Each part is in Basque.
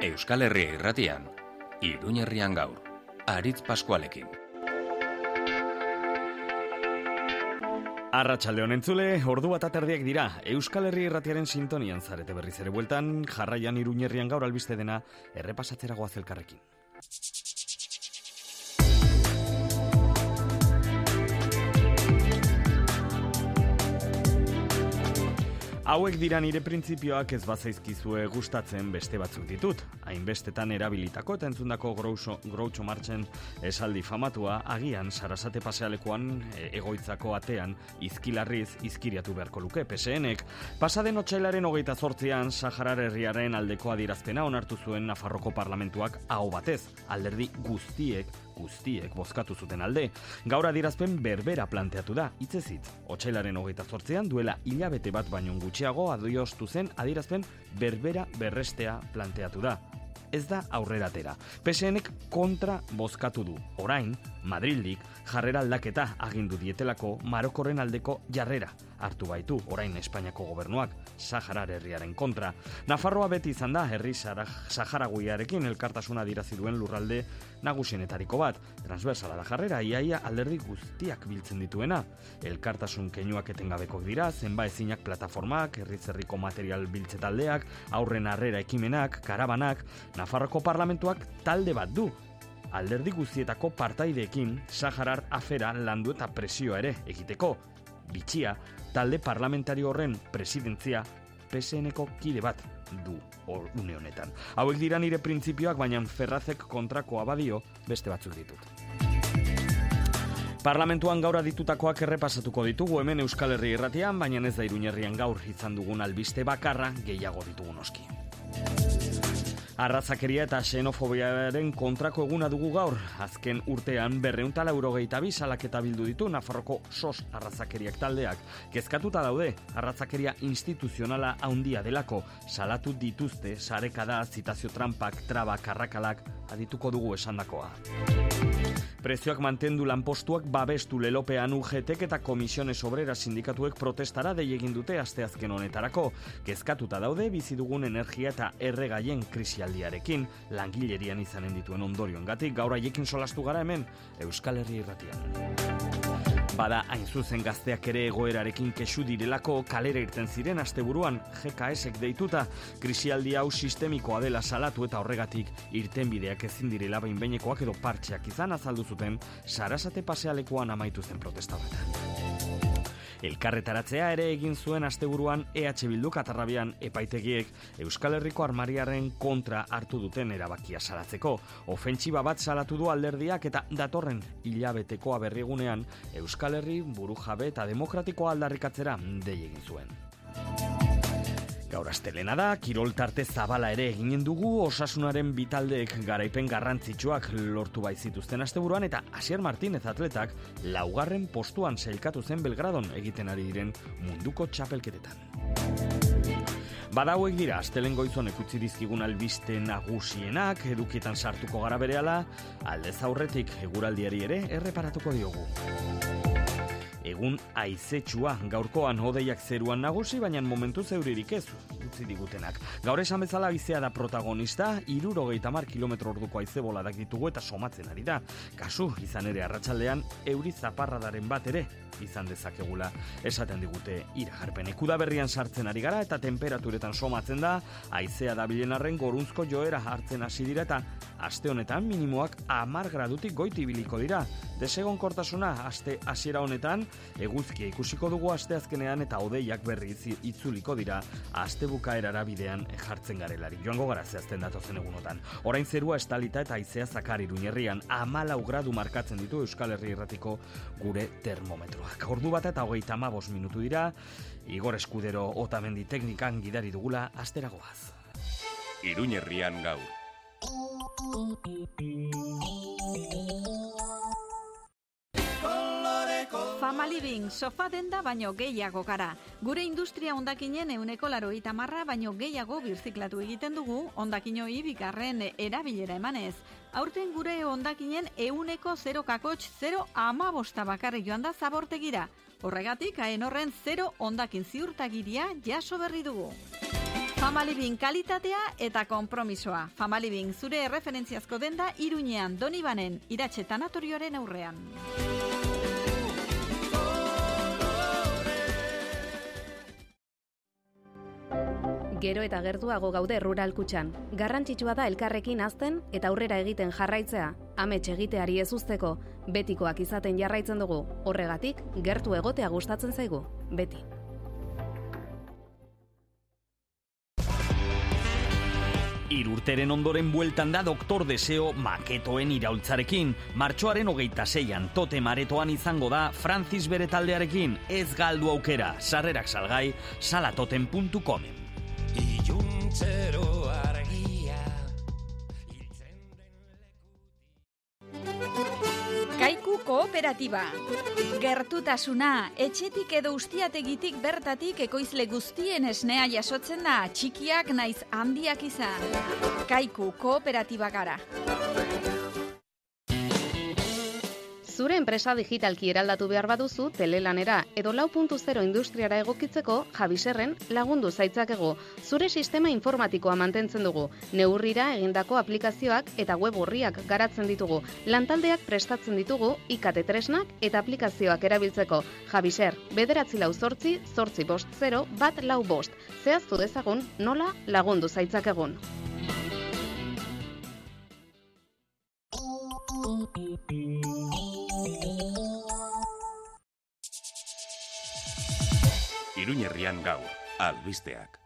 Euskal Herria irratian, Iruñerrian gaur, Aritz Paskualekin. Arratxalde honentzule, ordu bat aterdiak dira, Euskal Herri irratiaren sintonian zarete berriz ere bueltan, jarraian iruñerrian gaur albiste dena, errepasatzera goazelkarrekin. Hauek dira nire printzipioak ez bazaizkizue gustatzen beste batzuk ditut. Hainbestetan erabilitako eta entzundako groucho, groucho martzen esaldi famatua, agian sarasate pasealekuan e, egoitzako atean izkilarriz izkiriatu beharko luke PSNek. Pasaden otxailaren hogeita zortzian, Saharar herriaren aldeko adirazpena onartu zuen Nafarroko parlamentuak hau batez, alderdi guztiek guztiek bozkatu zuten alde. Gaur adirazpen berbera planteatu da, itzezit. Otsailaren hogeita zortzean duela hilabete bat baino gutxiago adiostu zen adirazpen berbera berrestea planteatu da. Ez da aurreratera. PSNek kontra bozkatu du. Orain, Madrildik jarrera aldaketa agindu dietelako Marokoren aldeko jarrera hartu baitu orain Espainiako gobernuak Saharar herriaren kontra. Nafarroa beti izan da herri Saharaguiarekin elkartasuna dirazi duen lurralde nagusienetariko bat. Transversala da jarrera iaia alderdi guztiak biltzen dituena. Elkartasun keinuak etengabeko dira, zenba ezinak plataformak, herri zerriko material biltze taldeak, aurren harrera ekimenak, karabanak, Nafarroko parlamentuak talde bat du, alderdi guztietako partaideekin Saharar afera landu eta presioa ere egiteko. Bitxia, talde parlamentario horren presidentzia PSNeko kide bat du une honetan. Hauek dira nire printzipioak, baina ferrazek kontrako abadio beste batzuk ditut. Parlamentuan gaur ditutakoak errepasatuko ditugu hemen Euskal Herri irratian, baina ez da iruñerrian gaur izan dugun albiste bakarra gehiago ditugun oski. Arrazakeria eta xenofobiaren kontrako eguna dugu gaur. Azken urtean berreuntala eurogeita bi salaketa bildu ditu Nafarroko sos arrazakeriak taldeak. Kezkatuta daude, arrazakeria instituzionala haundia delako. Salatu dituzte, sarekada, zitazio trampak, traba, karrakalak, adituko dugu esandakoa. Prezioak mantendu lanpostuak babestu lelopean UGTek eta Komisiones Obrera sindikatuek protestara dei egin dute asteazken honetarako. Kezkatuta daude bizi dugun energia eta erregaien krisialdiarekin langilerian izanen dituen ondorioengatik gaur haiekin solastu gara hemen Euskal Herri Irratian. Bada hain zuzen gazteak ere egoerarekin kesu direlako kalera irten ziren asteburuan GKSek deituta krisialdi hau sistemikoa dela salatu eta horregatik irtenbideak ezin direla bain behinekoak edo partxeak izan azaldu zuten sarasate pasealekuan amaitu zen protesta bat. Elkarretaratzea ere egin zuen asteburuan EH Bildu Katarrabian epaitegiek Euskal Herriko armariaren kontra hartu duten erabakia salatzeko. Ofentsiba bat salatu du alderdiak eta datorren hilabetekoa berrigunean Euskal Herri burujabe eta demokratikoa aldarrikatzera dei egin zuen. Gaur astelena da, kirol tarte zabala ere eginen dugu osasunaren bitaldeek garaipen garrantzitsuak lortu bai zituzten asteburuan eta Asier Martinez atletak laugarren postuan sailkatu zen Belgradon egiten ari diren munduko txapelketetan. Badauek dira, astelen goizon ekutzi dizkigun albiste nagusienak, edukietan sartuko gara berehala, aldez aurretik eguraldiari ere erreparatuko diogu. Egun aizetsua gaurkoan hodeiak zeruan nagusi, baina momentu zeuririk ez utzi digutenak. Gaur esan bezala bizea da protagonista, iruro mar kilometro orduko aize boladak ditugu eta somatzen ari da. Kasu, izan ere arratsaldean euri zaparradaren bat ere, izan dezakegula esaten digute iragarpen ekuda berrian sartzen ari gara eta temperaturetan somatzen da haizea dabilen arren gorunzko joera hartzen hasi dira eta aste honetan minimoak amar gradutik goiti biliko dira desegon kortasuna aste hasiera honetan eguzkia ikusiko dugu aste azkenean eta odeiak berri itzuliko dira aste bukaerara bidean jartzen garelari joango gara zehazten datozen egunotan orain zerua estalita eta haizea zakar iruñerrian amalau gradu markatzen ditu Euskal Herri Erratiko gure termometroa orduak. Ordu bat eta hogeita amabos minutu dira, Igor Eskudero otamendi teknikan gidari dugula asteragoaz. Iruñerrian gaur. Famalibing, sofa denda baino gehiago gara. Gure industria ondakinen euneko laro itamarra baino gehiago birziklatu egiten dugu ondakinoi bikarren erabilera emanez. Aurten gure ondakinen euneko 0 kakotx 0 ama bosta bakarri joan da zabortegira. Horregatik, haen horren 0 ondakin ziurtagiria jaso berri dugu. Famalibin kalitatea eta konpromisoa. Famalibin zure erreferentziazko denda Iruñean Donibanen iratxe tanatorioaren aurrean. Gero eta gertuago gaude rural kutxan. Garrantzitsua da elkarrekin azten eta aurrera egiten jarraitzea. Amets egiteari ez usteko, betikoak izaten jarraitzen dugu. Horregatik, gertu egotea gustatzen zaigu. Beti. Irurteren ondoren bueltan da Doktor Deseo maketoen iraultzarekin. Martxoaren hogeita zeian, tote maretoan izango da Francis bere taldearekin. Ez galdu aukera, sarrerak salgai, salatoten.comen. Iluntzero argia Kaiku kooperatiba. Gertutasuna, etxetik edo ustiategitik bertatik ekoizle guztien esnea jasotzen da, txikiak naiz handiak izan. Kaiku kooperatiba gara. Zure enpresa digitalki eraldatu behar baduzu telelanera edo lau puntu zero industriara egokitzeko jabiserren lagundu zaitzakego. Zure sistema informatikoa mantentzen dugu. Neurrira egindako aplikazioak eta web horriak garatzen ditugu. Lantaldeak prestatzen ditugu ikate tresnak eta aplikazioak erabiltzeko. Jabiser, bederatzi lau zortzi, zortzi bost zero, bat lau bost. Zehaztu dezagun nola lagundu zaitzakegun. Iruñerrian gaur, albisteak.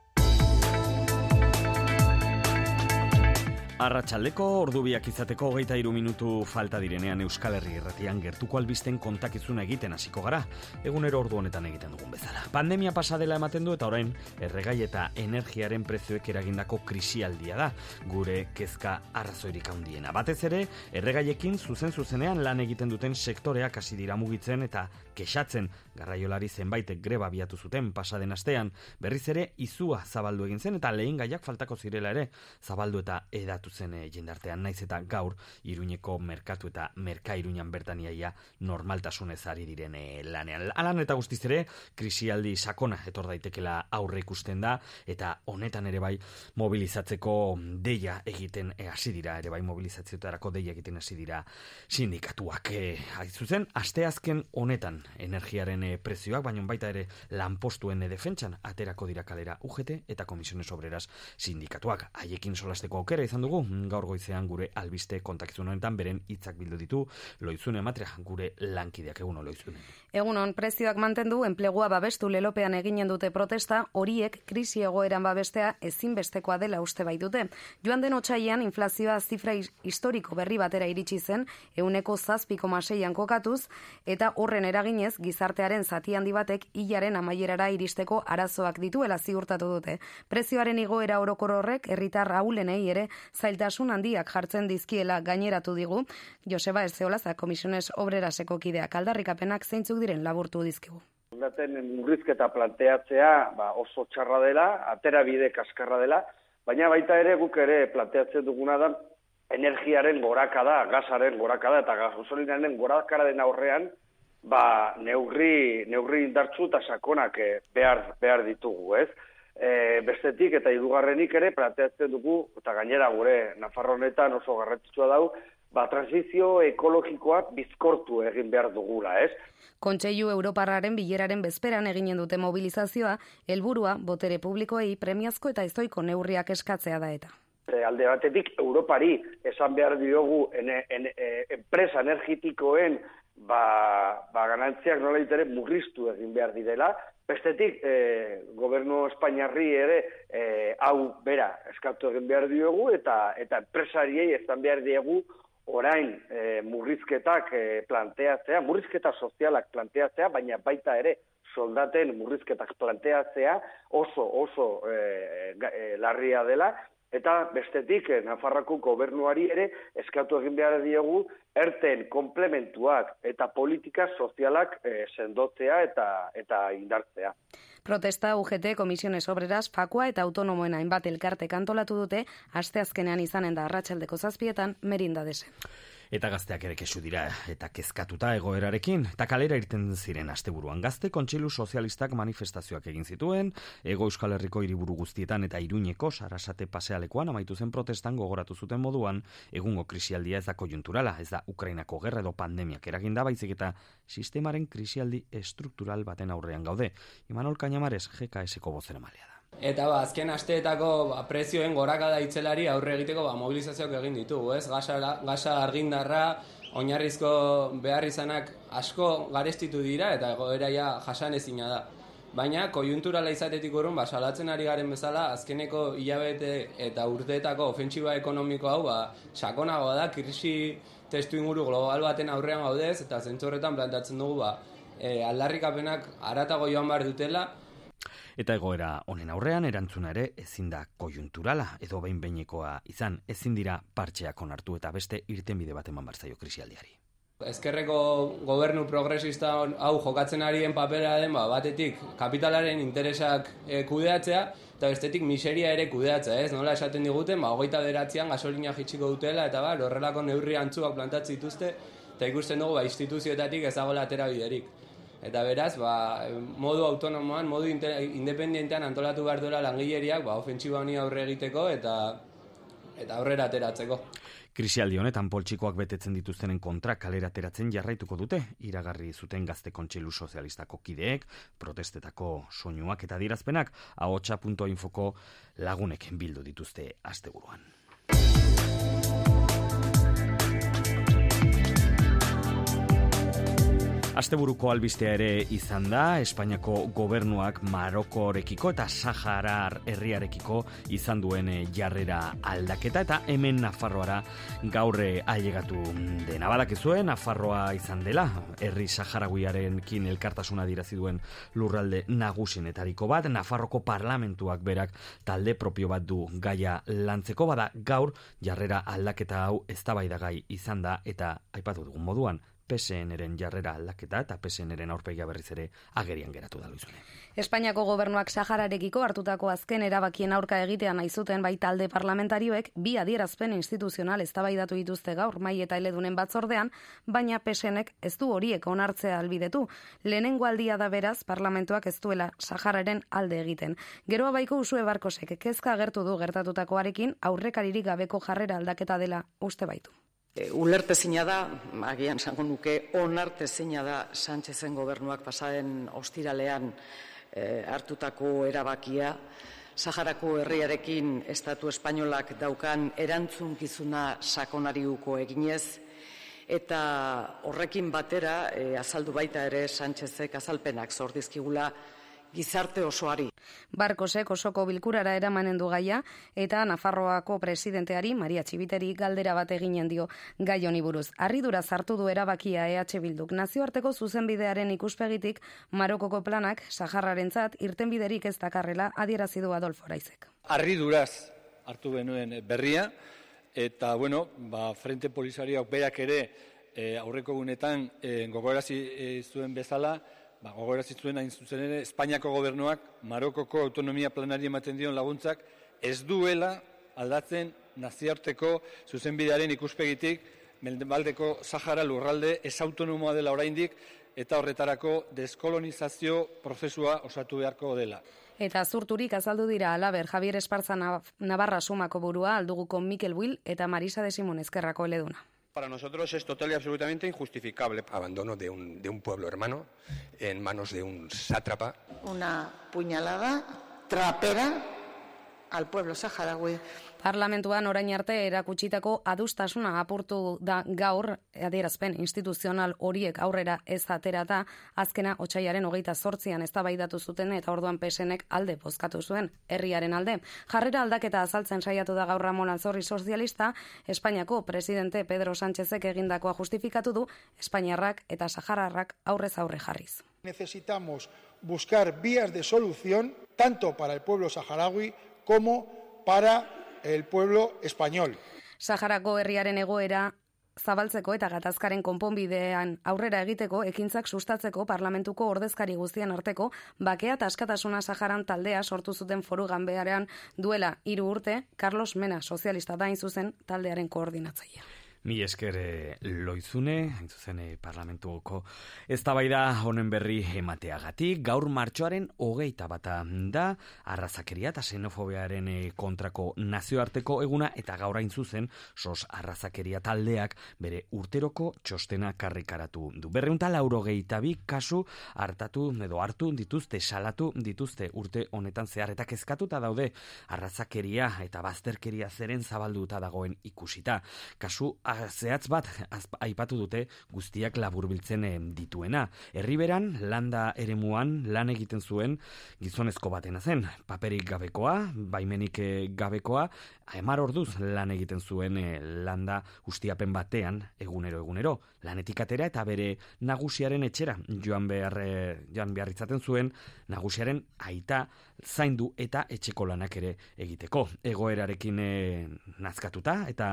Arratxaldeko ordubiak izateko hogeita iru minutu falta direnean Euskal Herri irratian gertuko albisten kontakizuna egiten hasiko gara, egunero ordu honetan egiten dugun bezala. Pandemia pasa dela ematen du eta orain, erregai eta energiaren prezioek eragindako krisialdia da, gure kezka arrazoirik handiena. Batez ere, erregaiekin zuzen zuzenean lan egiten duten sektoreak hasi dira mugitzen eta kexatzen garraiolari zenbaitek greba biatu zuten pasaden astean, berriz ere izua zabaldu egin zen eta lehen gaiak faltako zirela ere zabaldu eta edatu zen eh, jendartean naiz eta gaur iruñeko merkatu eta merka iruñan bertaniaia normaltasunez ari diren eh, lanean. Alan eta guztiz ere, krisialdi sakona etor daitekela aurre ikusten da eta honetan ere bai mobilizatzeko deia egiten eh, hasi dira, ere bai mobilizazioetarako deia egiten hasi dira sindikatuak. E, zuzen, asteazken honetan energiaren prezioak, baina baita ere lanpostuen eh, defentsan aterako dira kalera UGT eta Komisiones Obreras sindikatuak. Haiekin solasteko aukera izan dugu, gaur goizean gure albiste kontakizun honetan beren hitzak bildu ditu, loizune matria gure lankideak eguno loizune. Egunon, prezioak mantendu, enplegua babestu lelopean eginen dute protesta, horiek krisi egoeran babestea ezinbestekoa dela uste bai dute. Joan den otxaian, inflazioa zifra his- historiko berri batera iritsi zen, euneko zazpiko maseian kokatuz, eta horren eraginez, gizartearen zati handi batek hilaren amaierara iristeko arazoak dituela ziurtatu dute. Prezioaren igoera orokor horrek, herritar raulenei ere, zailtasun handiak jartzen dizkiela gaineratu digu, Joseba Erzeolaza, Komisiones Obreraseko kideak aldarrikapenak zeintzuk diren laburtu dizkigu. Daten murrizketa planteatzea ba, oso txarra dela, atera bide kaskarra dela, baina baita ere guk ere planteatzen duguna da energiaren gorakada, gasaren gorakada eta gasolinaren gorakararen aurrean ba, neurri, neurri indartzu eta sakonak eh, behar, behar ditugu, ez? E, bestetik eta hirugarrenik ere planteatzen dugu, eta gainera gure Nafarro oso garrantzitsua dau, ba, transizio ekologikoak bizkortu egin behar dugula, ez? Kontseilu Europarraren bileraren bezperan eginen dute mobilizazioa, helburua botere publikoei premiazko eta ezoiko neurriak eskatzea da eta. E, alde batetik Europari esan behar diogu ene, ene, e, enpresa energetikoen ba, ba ganantziak nola ere murriztu egin behar direla. Bestetik, e, gobernu Espainiarri ere e, hau bera eskatu egin behar diogu eta eta enpresariei esan behar diegu orain e, murrizketak e, planteatzea, murrizketa sozialak planteatzea, baina baita ere soldaten murrizketak planteatzea oso oso e, e, larria dela Eta bestetik, eh, Nafarrako gobernuari ere eskatu egin behar diegu erten komplementuak eta politika sozialak eh, sendotzea eta eta indartzea. Protesta UGT, Komisiones Obreras, Fakua eta Autonomoen hainbat elkarte kantolatu dute, asteazkenean izanen da arratsaldeko zazpietan, merinda desen. Eta gazteak ere kesu dira eta kezkatuta egoerarekin. Eta kalera irten ziren asteburuan gazte kontsilu sozialistak manifestazioak egin zituen, ego euskal herriko hiriburu guztietan eta iruñeko sarasate pasealekuan amaitu zen protestan gogoratu zuten moduan, egungo krisialdia ez da kojunturala, ez da Ukrainako gerra edo pandemiak eraginda baizik eta sistemaren krisialdi estruktural baten aurrean gaude. Imanol Kainamares, GKS-ko bozera malea da. Eta ba, azken asteetako ba, prezioen gorakada itzelari aurre egiteko ba, mobilizazioak egin ditugu, ez? Gasa, gasa argindarra, oinarrizko behar izanak asko garestitu dira eta egoeraia jasan ezina da. Baina, kojunturala izatetik urun, ba, salatzen ari garen bezala, azkeneko hilabete eta urteetako ofentsiba ekonomiko hau, ba, sakonagoa da, krisi testu inguru global baten aurrean gaudez, eta zentzorretan plantatzen dugu, ba, e, aldarrikapenak aratago joan behar dutela, Eta egoera honen aurrean erantzuna ere ezin da kojunturala edo behin behinekoa izan ezin dira partxeak onartu eta beste irtenbide bat eman barzaio krisialdiari. Ezkerreko gobernu progresista hau jokatzen arien papera den, ba, batetik kapitalaren interesak e, kudeatzea, eta bestetik miseria ere kudeatzea, ez? Nola esaten diguten, ba, hogeita beratzean gasolina jitsiko dutela, eta ba, horrelako neurri antzuak plantatzen dituzte, eta ikusten dugu, ba, instituzioetatik ez dagoela atera biderik. Eta beraz, ba, modu autonomoan, modu independentean antolatu behar duela langileriak, ba, ofentsiba honi aurre egiteko eta eta aurrera ateratzeko. Krisialdi honetan poltsikoak betetzen dituztenen kontra kalera ateratzen jarraituko dute, iragarri zuten gazte kontseilu sozialistako kideek, protestetako soinuak eta dirazpenak, ahotsa.infoko lagunek bildu dituzte asteburuan. Asteburuko albistea ere izan da, Espainiako gobernuak Marokorekiko eta Saharar herriarekiko izan duen eh, jarrera aldaketa eta hemen Nafarroara gaurre ailegatu dena. Badakizue, Nafarroa izan dela, herri Saharaguiaren kin elkartasuna dirazi duen lurralde nagusinetariko bat, Nafarroko parlamentuak berak talde propio bat du gaia lantzeko bada gaur jarrera aldaketa hau eztabaidagai izan da eta aipatu dugun moduan PSN-eren jarrera aldaketa eta PSN-eren aurpegia berriz ere agerian geratu da luizune. Espainiako gobernuak Sahararekiko hartutako azken erabakien aurka egitea nahi zuten bai talde parlamentarioek bi adierazpen instituzional eztabaidatu dituzte gaur mai eta eledunen batzordean, baina PSNek ez du horiek onartzea albidetu. Lehenengo aldia da beraz parlamentuak ez duela Sahararen alde egiten. Geroa baiko usue barkosek kezka agertu du gertatutakoarekin aurrekaririk gabeko jarrera aldaketa dela uste baitu. E, ulertezina da, agian zango nuke, onartezina da Sánchezen gobernuak pasaren ostiralean e, hartutako erabakia, Saharako herriarekin estatu espainolak daukan erantzunkizuna sakonariuko eginez, eta horrekin batera e, azaldu baita ere Sánchezek azalpenak zordizkigula gizarte osoari. Barkosek osoko bilkurara eramanen du gaia eta Nafarroako presidenteari Maria Txibiteri galdera bat eginen dio gai honi buruz. Arridura sartu du erabakia EH Bilduk nazioarteko zuzenbidearen ikuspegitik Marokoko planak Saharrarentzat irtenbiderik ez dakarrela adierazi du Adolfo Raizek. Arriduraz hartu benuen berria eta bueno, ba, Frente Polisariak berak ere e, aurreko gunetan e, gogorazi e, zuen bezala ba, gogorazi zuen hain zuzen ere, Espainiako gobernuak Marokoko autonomia planari ematen dion laguntzak ez duela aldatzen naziarteko zuzenbidearen ikuspegitik Mendebaldeko Sahara lurralde ez autonomoa dela oraindik eta horretarako deskolonizazio prozesua osatu beharko dela. Eta zurturik azaldu dira alaber Javier Esparza Navarra sumako burua alduguko Mikel Buil eta Marisa de Simon Ezkerrako eleduna. Para nosotros es total y absolutamente injustificable. Abandono de un, de un pueblo hermano en manos de un sátrapa. Una puñalada trapera al pueblo saharaui. Parlamentuan orain arte erakutsitako adustasuna apurtu da gaur adierazpen instituzional horiek aurrera ez aterata azkena otxaiaren hogeita zortzian eztabaidatu zuten eta orduan pesenek alde bozkatu zuen herriaren alde. Jarrera aldaketa azaltzen saiatu da gaur Ramon Alzorri sozialista, Espainiako presidente Pedro Sánchezek egindakoa justifikatu du Espainiarrak eta Sahararrak aurrez aurre jarriz. Necesitamos buscar vías de solución tanto para el pueblo saharaui como para el pueblo español. Saharako herriaren egoera zabaltzeko eta gatazkaren konponbidean aurrera egiteko ekintzak sustatzeko parlamentuko ordezkari guztien arteko bakea eta askatasuna Saharan taldea sortu zuten foru ganbearean duela hiru urte Carlos Mena sozialista dain zuzen taldearen koordinatzailea. Mi esker eh, loizune, hain zuzen eh, parlamentuko ez da honen berri emateagatik, gaur martxoaren hogeita bata da, arrazakeria eta xenofobiaren eh, kontrako nazioarteko eguna, eta gaur hain zuzen, sos arrazakeria taldeak bere urteroko txostena karrikaratu du. Berreunta lauro bi kasu hartatu edo hartu dituzte, salatu dituzte urte honetan zehar, eta kezkatuta daude arrazakeria eta bazterkeria zeren zabalduta dagoen ikusita. Kasu zehatz bat aipatu dute guztiak laburbiltzen dituena. Herriberan landa eremuan lan egiten zuen gizonezko batena zen. Paperik gabekoa, baimenik eh, gabekoa, emar orduz lan egiten zuen eh, landa ustiapen batean egunero egunero. Lanetik atera eta bere nagusiaren etxera joan behar, eh, joan behar itzaten zuen nagusiaren aita zaindu eta etxeko lanak ere egiteko. Egoerarekin e, nazkatuta eta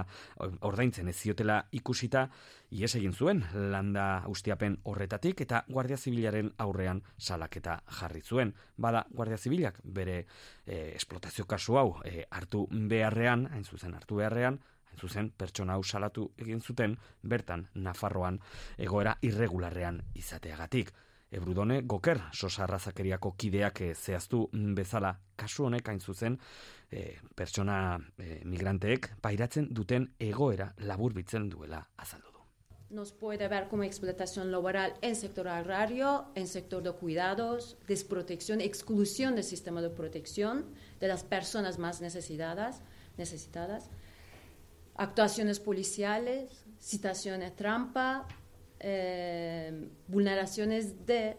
ordaintzen ez ziotela ikusita ies egin zuen landa ustiapen horretatik eta Guardia Zibilaren aurrean salaketa jarri zuen. Bada Guardia Zibilak bere e, esplotazio kasu hau e, hartu beharrean, hain zuzen hartu beharrean, hain zuzen pertsona hau salatu egin zuten bertan Nafarroan egoera irregularrean izateagatik. Ebrudone Goker sosarrazakeriako kideak e, zehaztu bezala kasu honek hain zuzen e, pertsona e, migranteek pairatzen duten egoera laburbitzen duela azaldu du. Nos puede ver como explotación laboral en sector agrario, en sector de cuidados, desprotección, exclusión del sistema de protección de las personas más necesitadas, necesitadas. Actuaciones policiales, citaciones trampa, eh, vulneraciones de...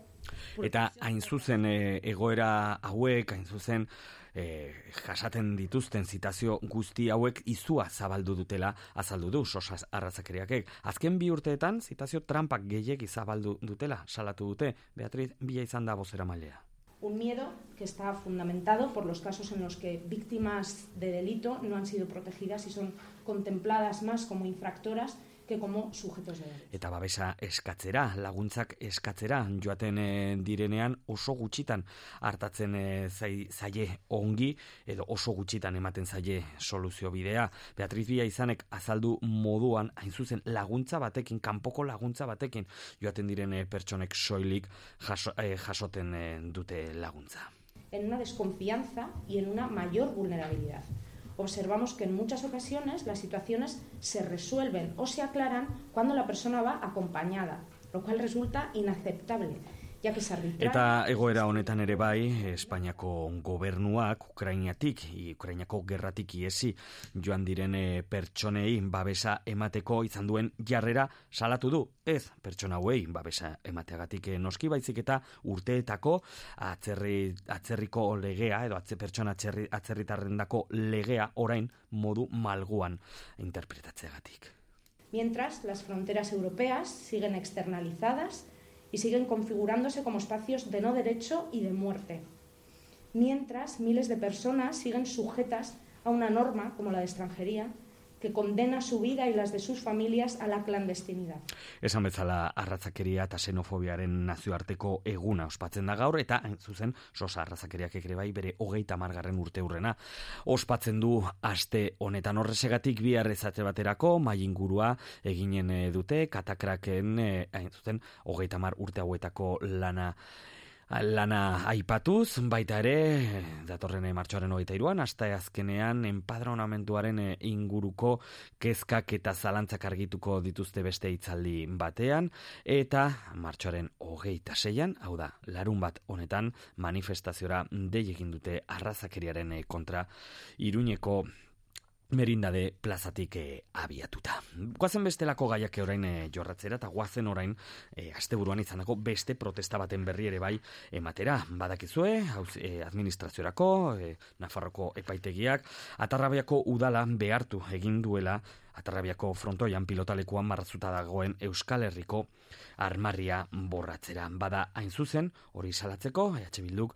Eta hain zuzen e, egoera hauek, hain zuzen e, jasaten dituzten zitazio guzti hauek izua zabaldu dutela azaldu du sosas arrazakeriakek. Azken bi urteetan zitazio trampak gehiek zabaldu dutela salatu dute. Beatriz, bila izan da bozera mailea. Un miedo que está fundamentado por los casos en los que víctimas de delito no han sido protegidas y son contempladas más como infractoras que como sujetos de derecho. Eta babesa eskatzera, laguntzak eskatzera joaten e, direnean oso gutxitan hartatzen e, zaie ongi edo oso gutxitan ematen zaie soluzio bidea. Beatriz Bia izanek azaldu moduan hain zuzen laguntza batekin, kanpoko laguntza batekin joaten direne pertsonek soilik jaso, e, jasoten dute laguntza. En una desconfianza y en una mayor vulnerabilidad observamos que en muchas ocasiones las situaciones se resuelven o se aclaran cuando la persona va acompañada, lo cual resulta inaceptable. Eta egoera honetan ere bai, Espainiako gobernuak Ukrainiatik, Ukrainiako gerratik iesi joan direne eh, pertsonei babesa emateko izan duen jarrera salatu du. Ez, pertsona hauei babesa emateagatik eh, noski baizik eta urteetako atzerri, atzerriko legea, edo atze pertsona atzerri, atzerritarrendako legea orain modu malguan interpretatzeagatik. Mientras, las fronteras europeas siguen externalizadas, y siguen configurándose como espacios de no derecho y de muerte. Mientras miles de personas siguen sujetas a una norma como la de extranjería que condena su vida y las de sus familias a la clandestinidad. Esan bezala arratzakeria eta xenofobiaren nazioarteko eguna ospatzen da gaur eta hain zuzen sosa arratzakeriak ere bai bere hogeita margarren urte hurrena. Ospatzen du aste honetan horresegatik bi arrezatze baterako mai ingurua eginen eh, dute katakraken eh, hain zuzen hogeita mar urte hauetako lana lana aipatuz, baita ere, datorren martxoaren hogeita iruan, hasta azkenean enpadronamentuaren eh, inguruko kezkak eta zalantzak argituko dituzte beste hitzaldi batean, eta martxoaren hogeita seian, hau da, larun bat honetan, manifestaziora dei egin dute arrazakeriaren eh, kontra iruñeko merindade plazatik e, abiatuta. Guazen bestelako gaiak orain e, jorratzera eta guazen orain e, asteburuan izanako beste protesta baten berri ere bai ematera. Badakizue, hauz, e, administraziorako, e, Nafarroko epaitegiak, atarrabiako udala behartu egin duela atarrabiako frontoian pilotalekuan marrazuta dagoen Euskal Herriko armarria borratzera. Bada hain zuzen, hori salatzeko, EH Bilduk,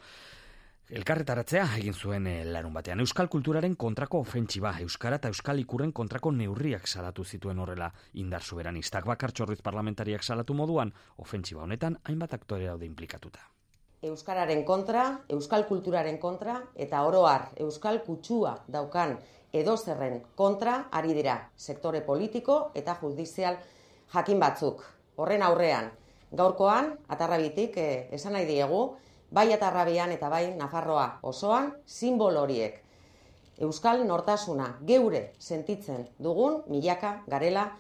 Elkarretaratzea egin zuen eh, larun batean. Euskal kulturaren kontrako ofentsiba, Euskara eta Euskal ikurren kontrako neurriak salatu zituen horrela indar soberanistak bakartxorriz parlamentariak salatu moduan, ofentsiba honetan hainbat aktore daude implikatuta. Euskararen kontra, Euskal kulturaren kontra eta oroar Euskal kutsua daukan edo zerren kontra ari dira sektore politiko eta judizial jakin batzuk. Horren aurrean, gaurkoan, atarrabitik eh, esan nahi diegu, bai atarrabian eta bai Nafarroa osoan, simbol horiek. Euskal nortasuna geure sentitzen dugun milaka garela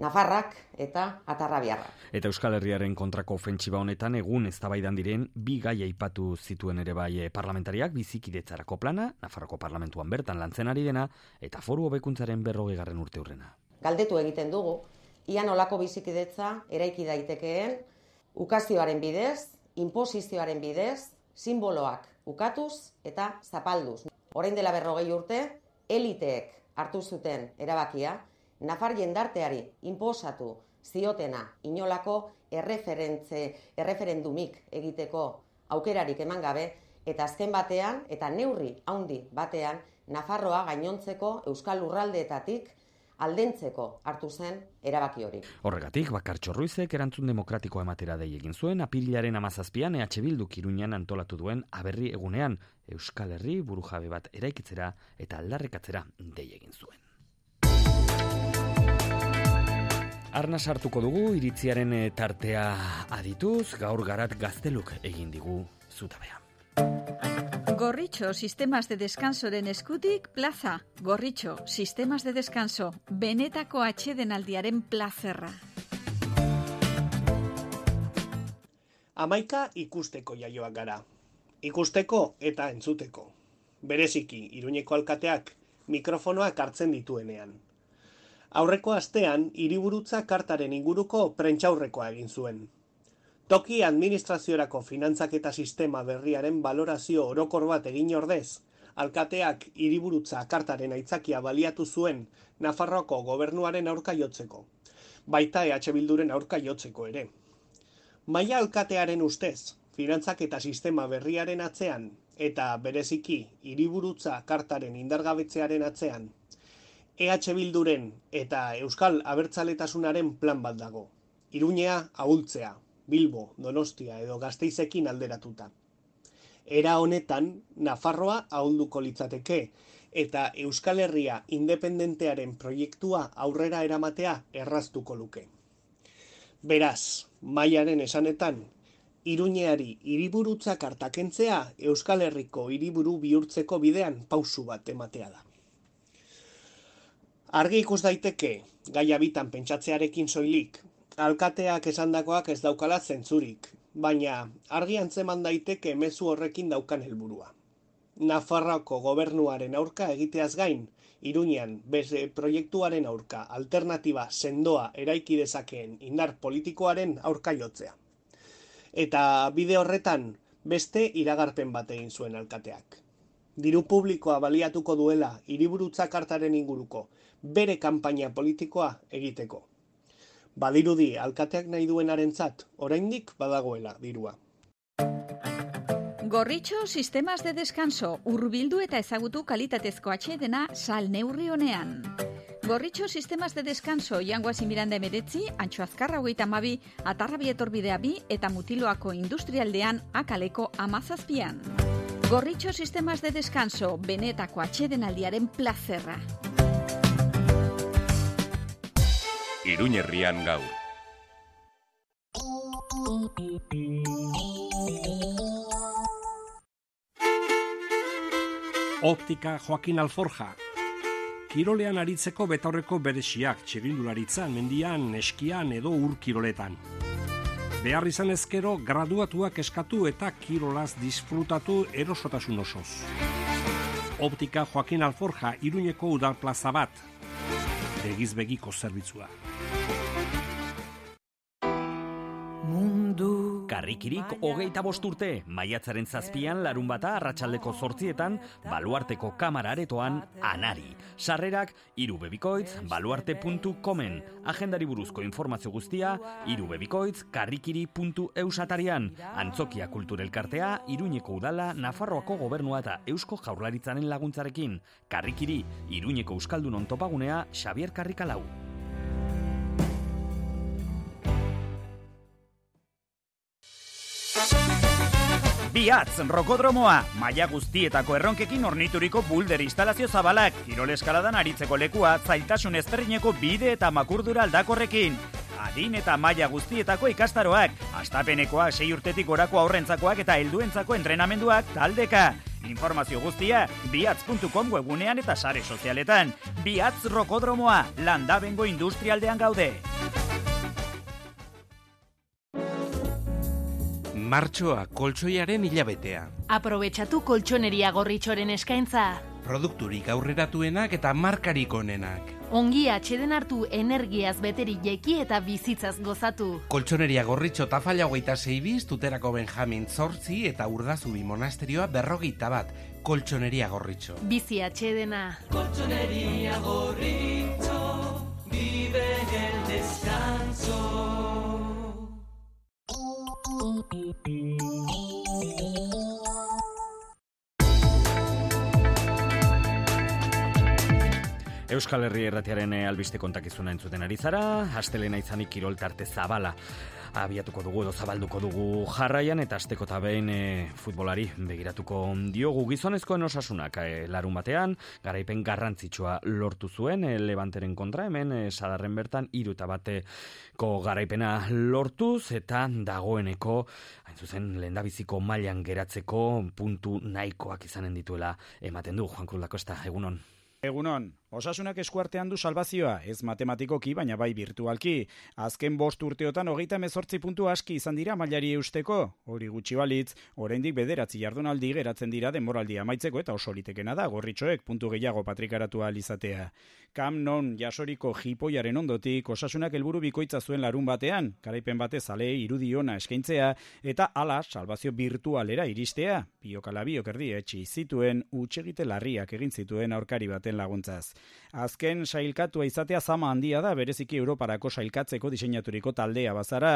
Nafarrak eta Atarrabiarra. Eta Euskal Herriaren kontrako ofentsiba honetan egun eztabaidan diren bi gai aipatu zituen ere bai eh, parlamentariak bizikidetzarako plana, Nafarroko parlamentuan bertan lantzen ari dena eta foru hobekuntzaren garren urte hurrena. Galdetu egiten dugu, ian olako bizikidetza eraiki daitekeen ukazioaren bidez, inposizioaren bidez, simboloak ukatuz eta zapalduz. Orain dela berrogei urte, eliteek hartu zuten erabakia, Nafar jendarteari inposatu ziotena inolako erreferentze, erreferendumik egiteko aukerarik eman gabe, eta azken batean, eta neurri haundi batean, Nafarroa gainontzeko Euskal Lurraldeetatik aldentzeko hartu zen erabaki hori. Horregatik, Bakartxo Ruizek erantzun demokratikoa ematera dei egin zuen, apililaren amazazpian EH Bildu kiruñan antolatu duen aberri egunean Euskal Herri burujabe bat eraikitzera eta aldarrekatzera dei egin zuen. Arna sartuko dugu iritziaren eh, tartea adituz, gaur garat gazteluk egin digu zutabea. Gorritxo, sistemas de descansoren eskutik, plaza. Gorritxo, sistemas de descanso, benetako aldiaren plazerra. Amaika ikusteko jaioak gara. Ikusteko eta entzuteko. Bereziki, iruñeko alkateak mikrofonoak hartzen dituenean. Aurreko astean, hiriburutza kartaren inguruko prentxaurrekoa egin zuen. Toki administraziorako finantzaketa sistema berriaren balorazio orokor bat egin ordez, alkateak hiriburutza kartaren aitzakia baliatu zuen Nafarroako gobernuaren aurka jotzeko. Baita EH Bilduren aurka jotzeko ere. Maia alkatearen ustez, finantzaketa sistema berriaren atzean eta bereziki hiriburutza kartaren indargabetzearen atzean EH Bilduren eta Euskal Abertzaletasunaren plan bat dago. Iruñea ahultzea, Bilbo, Donostia edo Gasteizekin alderatuta. Era honetan, Nafarroa ahulduko litzateke eta Euskal Herria independentearen proiektua aurrera eramatea erraztuko luke. Beraz, maiaren esanetan, Iruñeari hiriburutza kartakentzea Euskal Herriko hiriburu bihurtzeko bidean pausu bat ematea da. Argi ikus daiteke, gaia bitan pentsatzearekin soilik, alkateak esandakoak ez daukala zentzurik, baina argi antzeman daiteke mezu horrekin daukan helburua. Nafarroko gobernuaren aurka egiteaz gain, Iruñean beste proiektuaren aurka alternatiba sendoa eraiki dezakeen indar politikoaren aurka jotzea. Eta bide horretan beste iragarpen bat egin zuen alkateak. Diru publikoa baliatuko duela hiriburutza kartaren inguruko bere kanpaina politikoa egiteko. Badirudi alkateak nahi duenarentzat oraindik badagoela dirua. Gorritxo sistemas de descanso urbildu eta ezagutu kalitatezko atxedena sal neurri honean. Gorritxo sistemas de descanso jangoa zimiranda emeretzi, antxo azkarra hogeita mabi, atarra bietorbidea bi eta mutiloako industrialdean akaleko amazazpian. Gorritxo sistemas de descanso, benetako atxeden aldiaren plazerra. Iruñerrian gaur. Optika Joaquin Alforja. Kirolean aritzeko betaurreko beresiak txirindularitzan, mendian, eskian edo ur kiroletan. Behar izan ezkero, graduatuak eskatu eta kirolaz disfrutatu erosotasun osoz. Optika Joaquin Alforja, iruñeko udal plaza bat, begizbegiko zerbitzua. Mundu Karrikirik hogeita bosturte, maiatzaren zazpian larun bata arratsaldeko zortzietan, baluarteko kamara aretoan, anari. Sarrerak, irubebikoitz, baluarte.comen. Agendari buruzko informazio guztia, irubebikoitz, karrikiri.eusatarian. Antzokia kulturelkartea, iruñeko udala, Nafarroako gobernua eta eusko jaurlaritzaren laguntzarekin. Karrikiri, iruñeko euskaldun ontopagunea, Xavier Karrikalau. Biatz, rokodromoa, maia guztietako erronkekin ornituriko bulder instalazio zabalak, kirol eskaladan aritzeko lekua, zailtasun ezberdineko bide eta makurdura aldakorrekin. Adin eta maila guztietako ikastaroak, astapenekoak, sei urtetik gorako aurrentzakoak eta helduentzako entrenamenduak taldeka. Informazio guztia, biatz.com webunean eta sare sozialetan. Biatz rokodromoa, landabengo industrialdean gaude. Martxoa koltsoiaren hilabetea. Aprobetxatu koltsoneria gorritxoren eskaintza. Produkturik aurreratuenak eta markarik onenak. Ongi atxeden hartu energiaz beteri jeki eta bizitzaz gozatu. Koltsoneria gorritxo tafalla hogeita zeibiz, tuterako Benjamin Zortzi eta urdazubi monasterioa berrogeita bat. Koltsoneria gorritxo. Bizi atxedena. Koltsoneria gorritxo, vive Euskal Herri erratiaren eh, albiste kontakizuna entzuten ari zara, astelena izanik kirol tarte zabala abiatuko dugu edo zabalduko dugu jarraian eta asteko eta behin e, futbolari begiratuko diogu. Gizonezkoen osasunak e, larun batean, garaipen garrantzitsua lortu zuen e, levanteren kontra hemen e, sadarren bertan iru eta bateko garaipena lortuz eta dagoeneko hain zuzen lehendabiziko mailan geratzeko puntu nahikoak izanen dituela ematen du. Juan Cruz Lakosta, egunon. Egunon, Osasunak eskuartean du salvazioa, ez matematikoki, baina bai virtualki. Azken bost urteotan hogeita mezortzi puntu aski izan dira mailari eusteko. Hori gutxi balitz, oraindik bederatzi jardunaldi geratzen dira denboraldia amaitzeko eta oso litekena da gorritxoek puntu gehiago patrikaratu alizatea. Kam non jasoriko jipoiaren ondotik, osasunak helburu bikoitza zuen larun batean, garaipen bate zale irudiona eskaintzea, eta ala salvazio virtualera iristea. Biokala biokerdi etxi zituen, utxegite larriak egin zituen aurkari baten laguntzaz. Azken sailkatua izatea zama handia da, bereziki Europarako sailkatzeko diseinaturiko taldea bazara.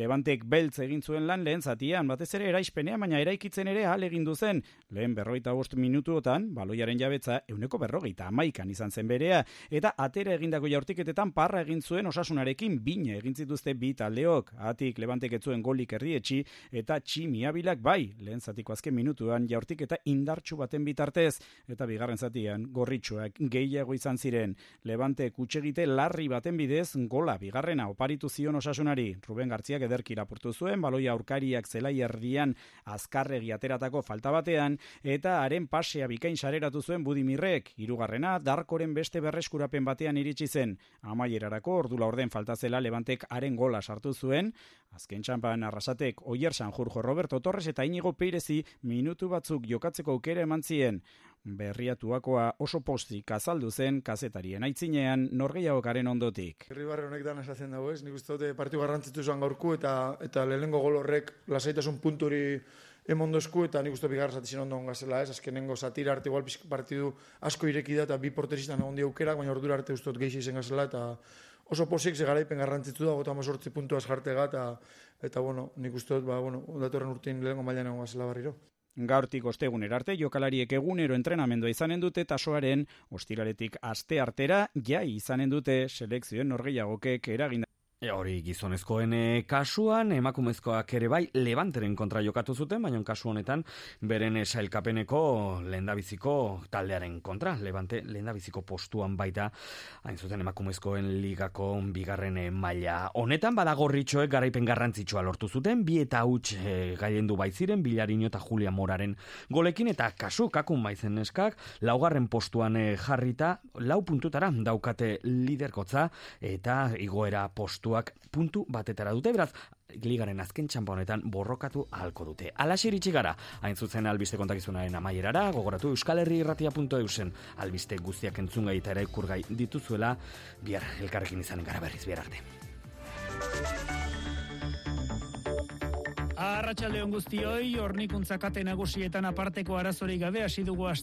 Levantek beltz egin zuen lan lehen zatian, batez ere eraispenea, baina eraikitzen ere hal egin duzen. Lehen berroita bost minutuotan, baloiaren jabetza, euneko berrogeita amaikan izan zen berea, eta atera egindako jaurtiketetan parra egin zuen osasunarekin bine egin zituzte bi taldeok. Atik Levantek etzuen golik erdietxi, eta tximiabilak bai, lehen zatiko azken minutuan jaurtiketa indartxu baten bitartez, eta bigarren zatian gorritxoak gehiago izan ziren. Levante kutsegite larri baten bidez gola bigarrena oparitu zion osasunari. Ruben Gartziak ederki lapurtu zuen, baloia aurkariak zelai erdian azkarregi ateratako falta batean, eta haren pasea bikain sareratu zuen budimirrek. Hirugarrena darkoren beste berreskurapen batean iritsi zen. Amaierarako ordula orden falta zela Levantek haren gola sartu zuen, Azken txampan arrasatek Oier Sanjurjo Roberto Torres eta Inigo Peirezi minutu batzuk jokatzeko aukera eman zien berriatuakoa oso posti azaldu zen kazetarien aitzinean norgeiagokaren ondotik. Herribarre honek dan esatzen dago ez, nik uste dute partiu garrantzitu zuan gaurku eta eta lehenengo gol horrek lasaitasun punturi emondozku eta nik uste bigarra zatizien ondo ongazela ez, azkenengo satira arte igual partidu asko ireki da eta bi porteristan egon di aukerak, baina ordura arte ustot geixi izen gazela eta oso posik ze garaipen garrantzitu da, gota mazortzi puntu azjartega eta, eta bueno, nik uste dut, ba, bueno, datorren urtein lehenengo mailan egon gazela barriro. Gaurtik ostegun erarte jokalariek egunero entrenamendua izanen dute tasoaren ostiraletik aste artera jai izanen dute selekzioen norgeiagokek eraginda. E hori gizonezkoen e, kasuan, emakumezkoak ere bai, levanteren kontra jokatu zuten, baina kasu honetan, beren esailkapeneko lehendabiziko taldearen kontra, levante lehendabiziko postuan baita, hain zuten emakumezkoen ligako bigarren e, maila. Honetan, badagorritxoek garaipen garrantzitsua lortu zuten, bi eta huts e, gailendu baiziren, bilarino eta Julia Moraren golekin, eta kasu, kakun baizen eskak, laugarren postuan jarrita, lau puntutara daukate liderkotza, eta igoera postu puntu batetara dute, beraz, ligaren azken txampa honetan borrokatu ahalko dute. Alaxe iritsi gara, hain zuzen albiste kontakizunaren amaierara, gogoratu Euskal Herri irratia.eusen albiste guztiak entzungai eta ere kurgai dituzuela, bihar elkarrekin izanen gara berriz, bihar arte. Arratxaldeon guztioi, hornikuntza kate nagusietan aparteko arazorik gabe hasi dugu